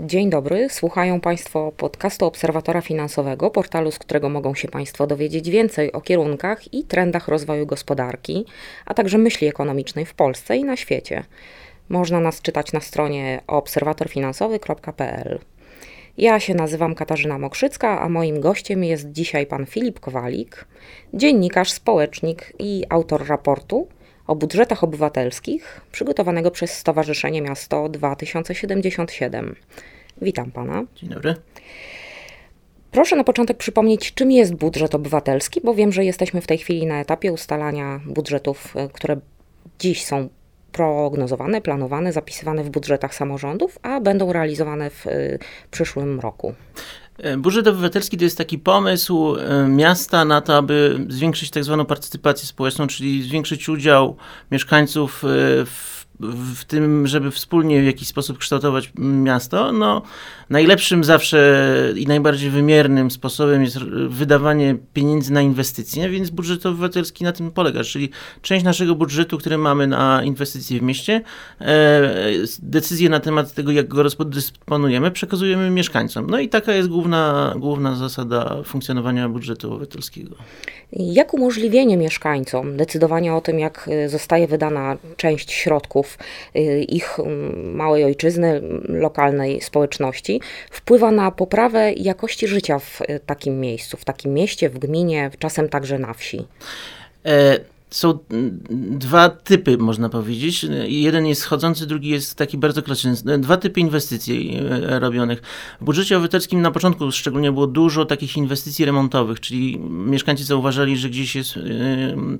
Dzień dobry, słuchają Państwo podcastu Obserwatora Finansowego, portalu, z którego mogą się Państwo dowiedzieć więcej o kierunkach i trendach rozwoju gospodarki, a także myśli ekonomicznej w Polsce i na świecie. Można nas czytać na stronie obserwatorfinansowy.pl. Ja się nazywam Katarzyna Mokrzycka, a moim gościem jest dzisiaj pan Filip Kowalik, dziennikarz, społecznik i autor raportu o budżetach obywatelskich przygotowanego przez Stowarzyszenie Miasto 2077. Witam pana. Dzień dobry. Proszę na początek przypomnieć, czym jest budżet obywatelski, bo wiem, że jesteśmy w tej chwili na etapie ustalania budżetów, e, które dziś są prognozowane, planowane, zapisywane w budżetach samorządów, a będą realizowane w y, przyszłym roku. E, budżet obywatelski to jest taki pomysł e, miasta na to, aby zwiększyć tak zwaną partycypację społeczną, czyli zwiększyć udział mieszkańców w w tym, żeby wspólnie w jakiś sposób kształtować miasto, no najlepszym zawsze i najbardziej wymiernym sposobem jest wydawanie pieniędzy na inwestycje, więc budżet obywatelski na tym polega, czyli część naszego budżetu, który mamy na inwestycje w mieście, e, decyzje na temat tego, jak go rozdysponujemy, przekazujemy mieszkańcom. No i taka jest główna, główna zasada funkcjonowania budżetu obywatelskiego. Jak umożliwienie mieszkańcom decydowania o tym, jak y, zostaje wydana część środków y, ich mm, małej ojczyzny, lokalnej społeczności, wpływa na poprawę jakości życia w y, takim miejscu, w takim mieście, w gminie, czasem także na wsi? E są dwa typy, można powiedzieć. Jeden jest schodzący, drugi jest taki bardzo klasyczny. Dwa typy inwestycji e, robionych. W budżecie obywatelskim na początku szczególnie było dużo takich inwestycji remontowych, czyli mieszkańcy zauważali, że gdzieś jest e,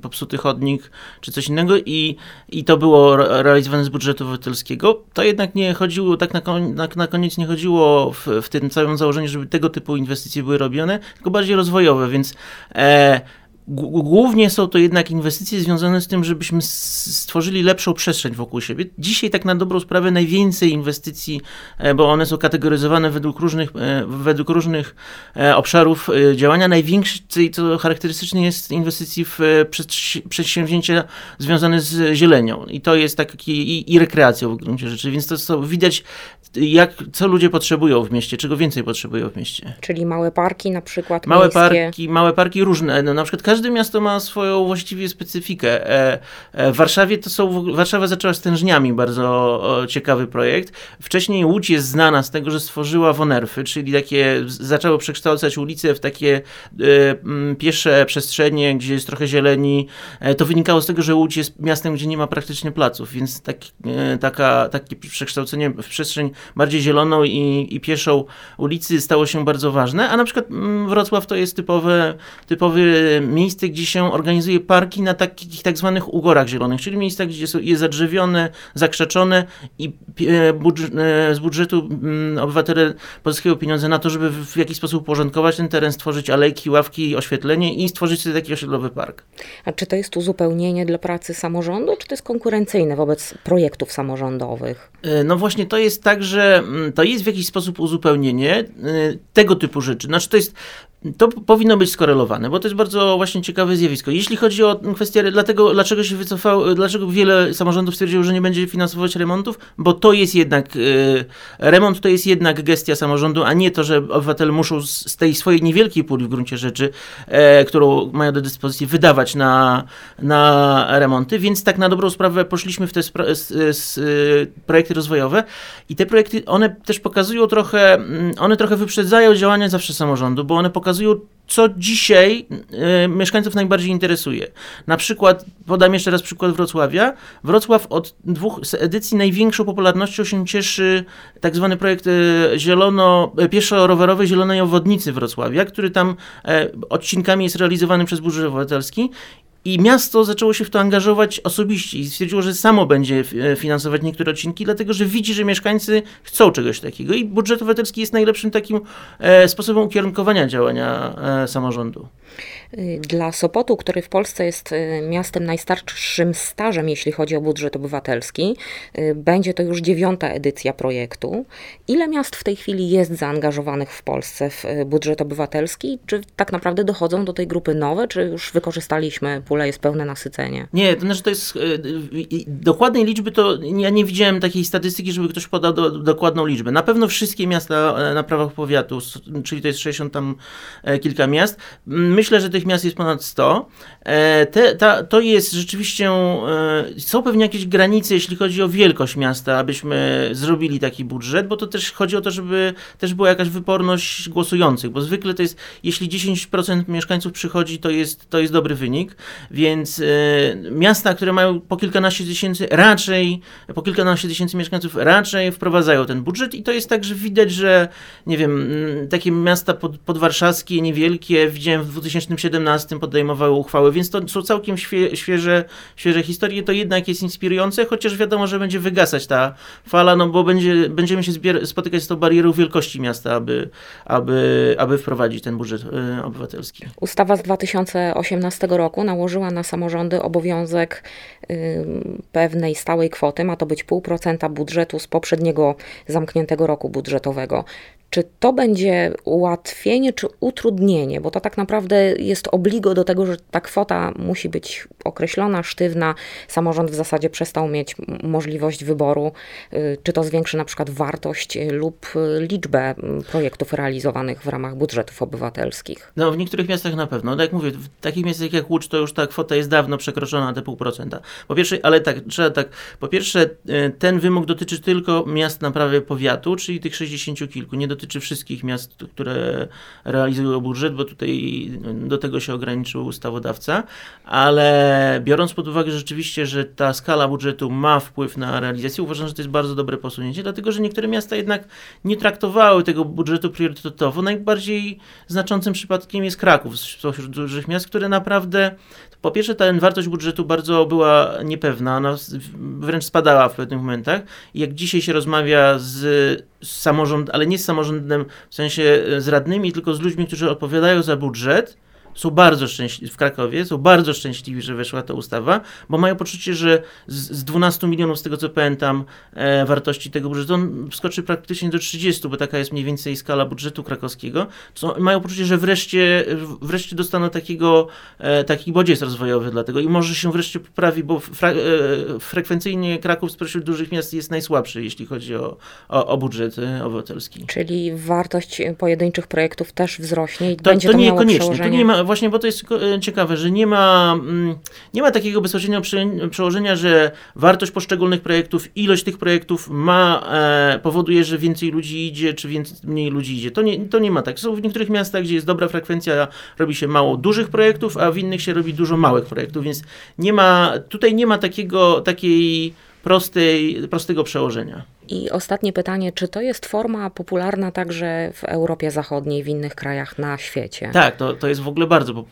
popsuty chodnik czy coś innego i, i to było realizowane z budżetu obywatelskiego. To jednak nie chodziło, tak na, koniec, na koniec nie chodziło w, w tym całym założeniu, żeby tego typu inwestycje były robione, tylko bardziej rozwojowe, więc e, Głównie są to jednak inwestycje związane z tym, żebyśmy stworzyli lepszą przestrzeń wokół siebie. Dzisiaj tak na dobrą sprawę najwięcej inwestycji, e, bo one są kategoryzowane według różnych, e, według różnych e, obszarów działania. Największej, co charakterystyczne jest inwestycji w przedsięwzięcia związane z zielenią. I to jest taki i, i rekreacją w gruncie rzeczy, więc to są, widać jak, co ludzie potrzebują w mieście, czego więcej potrzebują w mieście. Czyli małe parki na przykład Małe miejskie. parki, małe parki różne. No, na przykład każdy każde miasto ma swoją właściwie specyfikę. E, e, w Warszawie to są, Warszawa zaczęła z tężniami bardzo ciekawy projekt. Wcześniej Łódź jest znana z tego, że stworzyła wonerfy, czyli takie, zaczęło przekształcać ulice w takie e, piesze przestrzenie, gdzie jest trochę zieleni. To wynikało z tego, że Łódź jest miastem, gdzie nie ma praktycznie placów, więc tak, taka, takie przekształcenie w przestrzeń bardziej zieloną i, i pieszą ulicy stało się bardzo ważne, a na przykład Wrocław to jest typowe, typowy miejsce, gdzie się organizuje parki na takich tak zwanych ugorach zielonych, czyli miejsca, gdzie jest zadrzewione, zakrzeczone i e, e, z budżetu mm, obywatele pozyskują pieniądze na to, żeby w jakiś sposób uporządkować ten teren, stworzyć alejki, ławki, oświetlenie i stworzyć sobie taki osiedlowy park. A czy to jest uzupełnienie dla pracy samorządu, czy to jest konkurencyjne wobec projektów samorządowych? E, no właśnie to jest tak, że mm, to jest w jakiś sposób uzupełnienie tego typu rzeczy. Znaczy to jest to powinno być skorelowane, bo to jest bardzo właśnie ciekawe zjawisko. Jeśli chodzi o kwestię, dlatego, dlaczego się wycofało, dlaczego wiele samorządów stwierdziło, że nie będzie finansować remontów, bo to jest jednak, y, remont to jest jednak gestia samorządu, a nie to, że obywatele muszą z, tej swojej niewielkiej puli w gruncie rzeczy, e, którą mają do dyspozycji, wydawać na, na remonty, więc tak na dobrą sprawę poszliśmy w te projekty rozwojowe i te projekty, one też pokazują trochę, mm, one trochę wyprzedzają działania zawsze samorządu, bo one pokazują, co dzisiaj y, mieszkańców najbardziej interesuje. Na przykład, podam jeszcze raz przykład Wrocławia. Wrocław od dwóch edycji największą popularnością się cieszy tak zwany projekt y, zielono, e, pieszo-rowerowej zielonej obwodnicy Wrocławia, który tam e, odcinkami jest realizowany przez budżet obywatelski i miasto zaczęło się w to angażować osobiście i stwierdziło, że samo będzie e, finansować niektóre odcinki, dlatego że widzi, że mieszkańcy chcą czegoś takiego. I budżet obywatelski jest najlepszym takim e, sposobem ukierunkowania działania e, samorządu. Y, dla Sopotu, który w Polsce jest y, miastem najstarszym stażem, jeśli chodzi o budżet obywatelski, y, będzie to już dziewiąta edycja projektu. Ile miast w tej chwili jest zaangażowanych w Polsce w budżet obywatelski? Czy tak naprawdę dochodzą do tej grupy nowe, czy już wykorzystaliśmy pulę, jest pełne nasycenie? Nie, to znaczy to jest dokładnej liczby to ja nie widziałem takiej statystyki, żeby ktoś podał do, dokładną liczbę. Na pewno wszystkie miasta na prawach powiatu, czyli to jest 60 tam e, kilka miast. Myślę, że tych miast jest ponad 100. E, te, ta, to jest rzeczywiście, e, są pewnie jakieś granice, jeśli chodzi o wielkość miasta, abyśmy zrobili taki budżet, bo to też chodzi o to, żeby też była jakaś wyporność głosujących, bo zwykle to jest, jeśli 10% mieszkańców przychodzi, to jest, to jest dobry wynik, więc miasta, które mają po kilkanaście tysięcy, raczej, po kilkanaście tysięcy mieszkańców, raczej wprowadzają ten budżet i to jest tak, że widać, że nie wiem, takie miasta pod, podwarszawskie, niewielkie, widziałem w 2017 podejmowały uchwały, więc to są całkiem świe, świeże, świeże historie. To jednak jest inspirujące, chociaż wiadomo, że będzie wygasać ta fala, no bo będzie, będziemy się spotykać z tą barierą wielkości miasta, aby, aby, aby wprowadzić ten budżet y, obywatelski. Ustawa z 2018 roku nałożyła na samorządy obowiązek y, pewnej stałej kwoty, ma to być 0,5% budżetu z poprzedniego zamkniętego roku budżetowego. Czy to będzie ułatwienie czy utrudnienie? Bo to tak naprawdę jest obligo do tego, że ta kwota musi być określona, sztywna. Samorząd w zasadzie przestał mieć możliwość wyboru, y, czy to zwiększy na przykład wartość y, lub y, liczbę projektów realizowanych w ramach budżetów obywatelskich. No, w niektórych miastach na pewno. No, jak mówię, w takich miastach jak Łódź, to już ta kwota jest dawno przekroczona na te pół procenta. Po pierwsze, ale tak, trzeba tak, po pierwsze, ten wymóg dotyczy tylko miast na prawie powiatu, czyli tych 60 kilku. Nie dotyczy wszystkich miast, które realizują budżet, bo tutaj do tego się ograniczył ustawodawca, ale biorąc pod uwagę rzeczywiście, że ta skala budżetu ma wpływ na realizację, uważam, że to jest bardzo dobre posunięcie, dlatego że niektóre miasta jednak nie traktowały tego budżetu priorytetowo. Najbardziej znaczącym przypadkiem jest Kraków spośród dużych miast, które naprawdę po pierwsze, ta wartość budżetu bardzo była niepewna, ona wręcz spadała w pewnych momentach. I jak dzisiaj się rozmawia z, z samorząd, ale nie z samorządem w sensie z radnymi, tylko z ludźmi, którzy odpowiadają za budżet, są bardzo szczęśliwi, w Krakowie są bardzo szczęśliwi, że weszła ta ustawa, bo mają poczucie, że z, z 12 milionów, z tego co pamiętam, e, wartości tego budżetu, on wskoczy praktycznie do 30, bo taka jest mniej więcej skala budżetu krakowskiego, mają poczucie, że wreszcie, wreszcie dostaną takiego, e, taki bodziec rozwojowy dlatego i może się wreszcie poprawi, bo fra, e, frekwencyjnie Kraków spośród dużych miast jest najsłabszy, jeśli chodzi o, o, o budżet e, obywatelski. Czyli wartość pojedynczych projektów też wzrośnie i to, będzie to, to przełożenie. To nie ma, właśnie, bo to jest e, ciekawe, że nie ma, mm, nie ma takiego bezpośredniego przełożenia, że wartość poszczególnych projektów, ilość tych projektów ma, e, powoduje, że więcej ludzi idzie, czy więcej, mniej ludzi idzie. To nie, to nie ma tak. Są w niektórych miastach, gdzie jest dobra frekwencja, robi się mało dużych projektów, a w innych się robi dużo małych projektów, więc nie ma, tutaj nie ma takiego, takiej prostej, prostego przełożenia. I ostatnie pytanie, czy to jest forma popularna także w Europie Zachodniej, w innych krajach na świecie? Tak, to, to jest w ogóle bardzo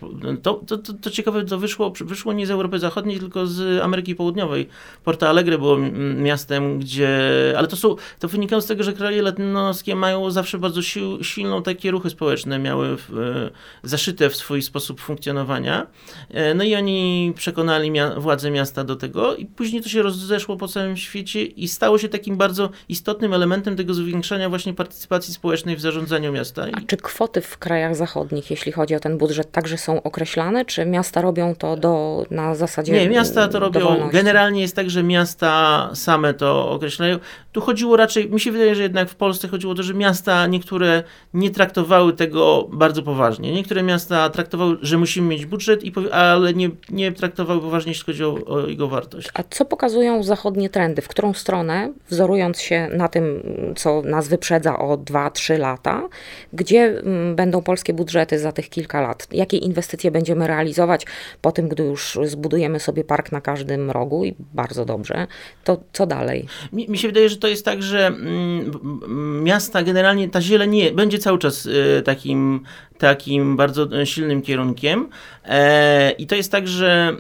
to, to, to, to ciekawe, to wyszło, wyszło nie z Europy Zachodniej, tylko z Ameryki Południowej. Porto Alegre było miastem, gdzie, ale to są, to wynikało z tego, że kraje latynoskie mają zawsze bardzo sił, silną takie ruchy społeczne, miały w, e, zaszyte w swój sposób funkcjonowania. E, no i oni przekonali mia władze miasta do tego i później to się rozeszło po całym świecie i stało się takim bardzo istotnym elementem tego zwiększania właśnie partycypacji społecznej w zarządzaniu miasta. A czy kwoty w krajach zachodnich, jeśli chodzi o ten budżet, także są określane, czy miasta robią to do, na zasadzie Nie, miasta to robią, dowolności? generalnie jest tak, że miasta same to określają. Tu chodziło raczej, mi się wydaje, że jednak w Polsce chodziło o to, że miasta niektóre nie traktowały tego bardzo poważnie. Niektóre miasta traktowały, że musimy mieć budżet, i ale nie, nie traktowały poważnie, jeśli chodzi o, o jego wartość. A co pokazują zachodnie trendy? W którą stronę, wzorując się na tym, co nas wyprzedza o 2-3 lata, gdzie mm, będą polskie budżety za tych kilka lat? Jakie inwestycje będziemy realizować po tym, gdy już zbudujemy sobie park na każdym rogu i bardzo dobrze, to co dalej? Mi, mi się wydaje, że to jest tak, że mm, miasta generalnie, ta zieleń nie, będzie cały czas y, takim, takim bardzo silnym kierunkiem e, i to jest tak, że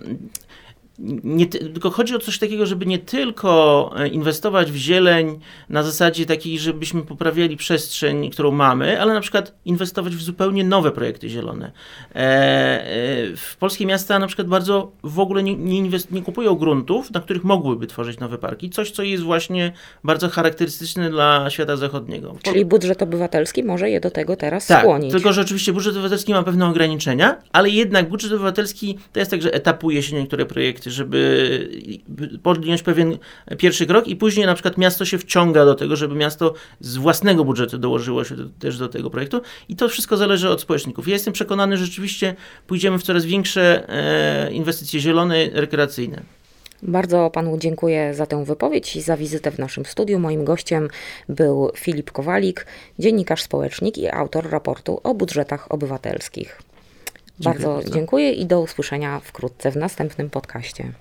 nie, tylko chodzi o coś takiego, żeby nie tylko e, inwestować w zieleń na zasadzie takiej, żebyśmy poprawiali przestrzeń, którą mamy, ale na przykład inwestować w zupełnie nowe projekty zielone. E, e, w polskie miasta na przykład bardzo w ogóle nie, nie, inwest- nie kupują gruntów, na których mogłyby tworzyć nowe parki. Coś, co jest właśnie bardzo charakterystyczne dla świata zachodniego. Czyli budżet obywatelski może je do tego teraz tak, skłonić. Tylko, że oczywiście budżet obywatelski ma pewne ograniczenia, ale jednak budżet obywatelski to jest tak, że etapuje się niektóre projekty, żeby podjąć pewien pierwszy krok i później na przykład miasto się wciąga do tego, żeby miasto z własnego budżetu dołożyło się do, też do tego projektu i to wszystko zależy od społeczników. Ja jestem przekonany, że rzeczywiście pójdziemy w coraz większe e, inwestycje zielone, rekreacyjne. Bardzo panu dziękuję za tę wypowiedź i za wizytę w naszym studiu. Moim gościem był Filip Kowalik, dziennikarz społecznik i autor raportu o budżetach obywatelskich. Bardzo, bardzo dziękuję i do usłyszenia wkrótce w następnym podcaście.